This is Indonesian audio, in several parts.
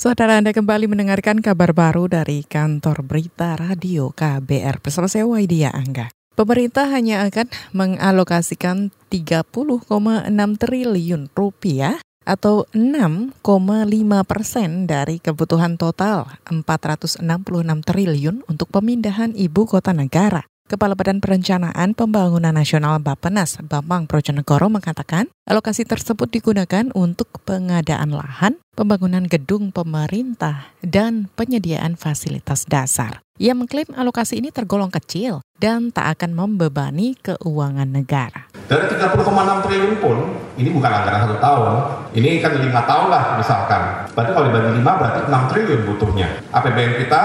Saudara Anda kembali mendengarkan kabar baru dari kantor berita radio KBR bersama saya Waidia Angga. Pemerintah hanya akan mengalokasikan 30,6 triliun rupiah atau 6,5 persen dari kebutuhan total 466 triliun untuk pemindahan ibu kota negara. Kepala Badan Perencanaan Pembangunan Nasional Bappenas, Bambang Projonegoro mengatakan, alokasi tersebut digunakan untuk pengadaan lahan, pembangunan gedung pemerintah, dan penyediaan fasilitas dasar. Ia mengklaim alokasi ini tergolong kecil dan tak akan membebani keuangan negara. Dari 30,6 triliun pun, ini bukan anggaran satu tahun, ini kan lima tahun lah misalkan. Berarti kalau dibagi lima berarti 6 triliun butuhnya. APBN kita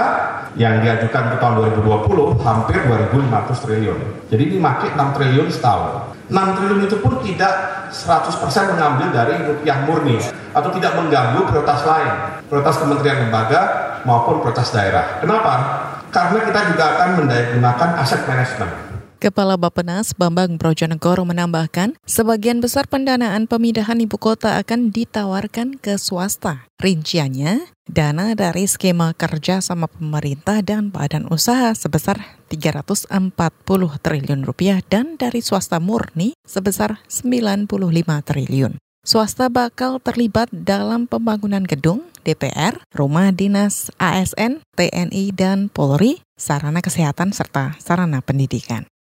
yang diajukan ke tahun 2020 hampir 2.500 triliun. Jadi ini makin 6 triliun setahun. 6 triliun itu pun tidak 100% mengambil dari rupiah murni atau tidak mengganggu prioritas lain, prioritas kementerian lembaga maupun prioritas daerah. Kenapa? Karena kita juga akan menggunakan aset manajemen. Kepala Bapenas Bambang Brojonegoro menambahkan, sebagian besar pendanaan pemindahan ibu kota akan ditawarkan ke swasta. Rinciannya, dana dari skema kerja sama pemerintah dan badan usaha sebesar 340 triliun rupiah dan dari swasta murni sebesar 95 triliun. Swasta bakal terlibat dalam pembangunan gedung, DPR, rumah dinas ASN, TNI, dan Polri, sarana kesehatan, serta sarana pendidikan.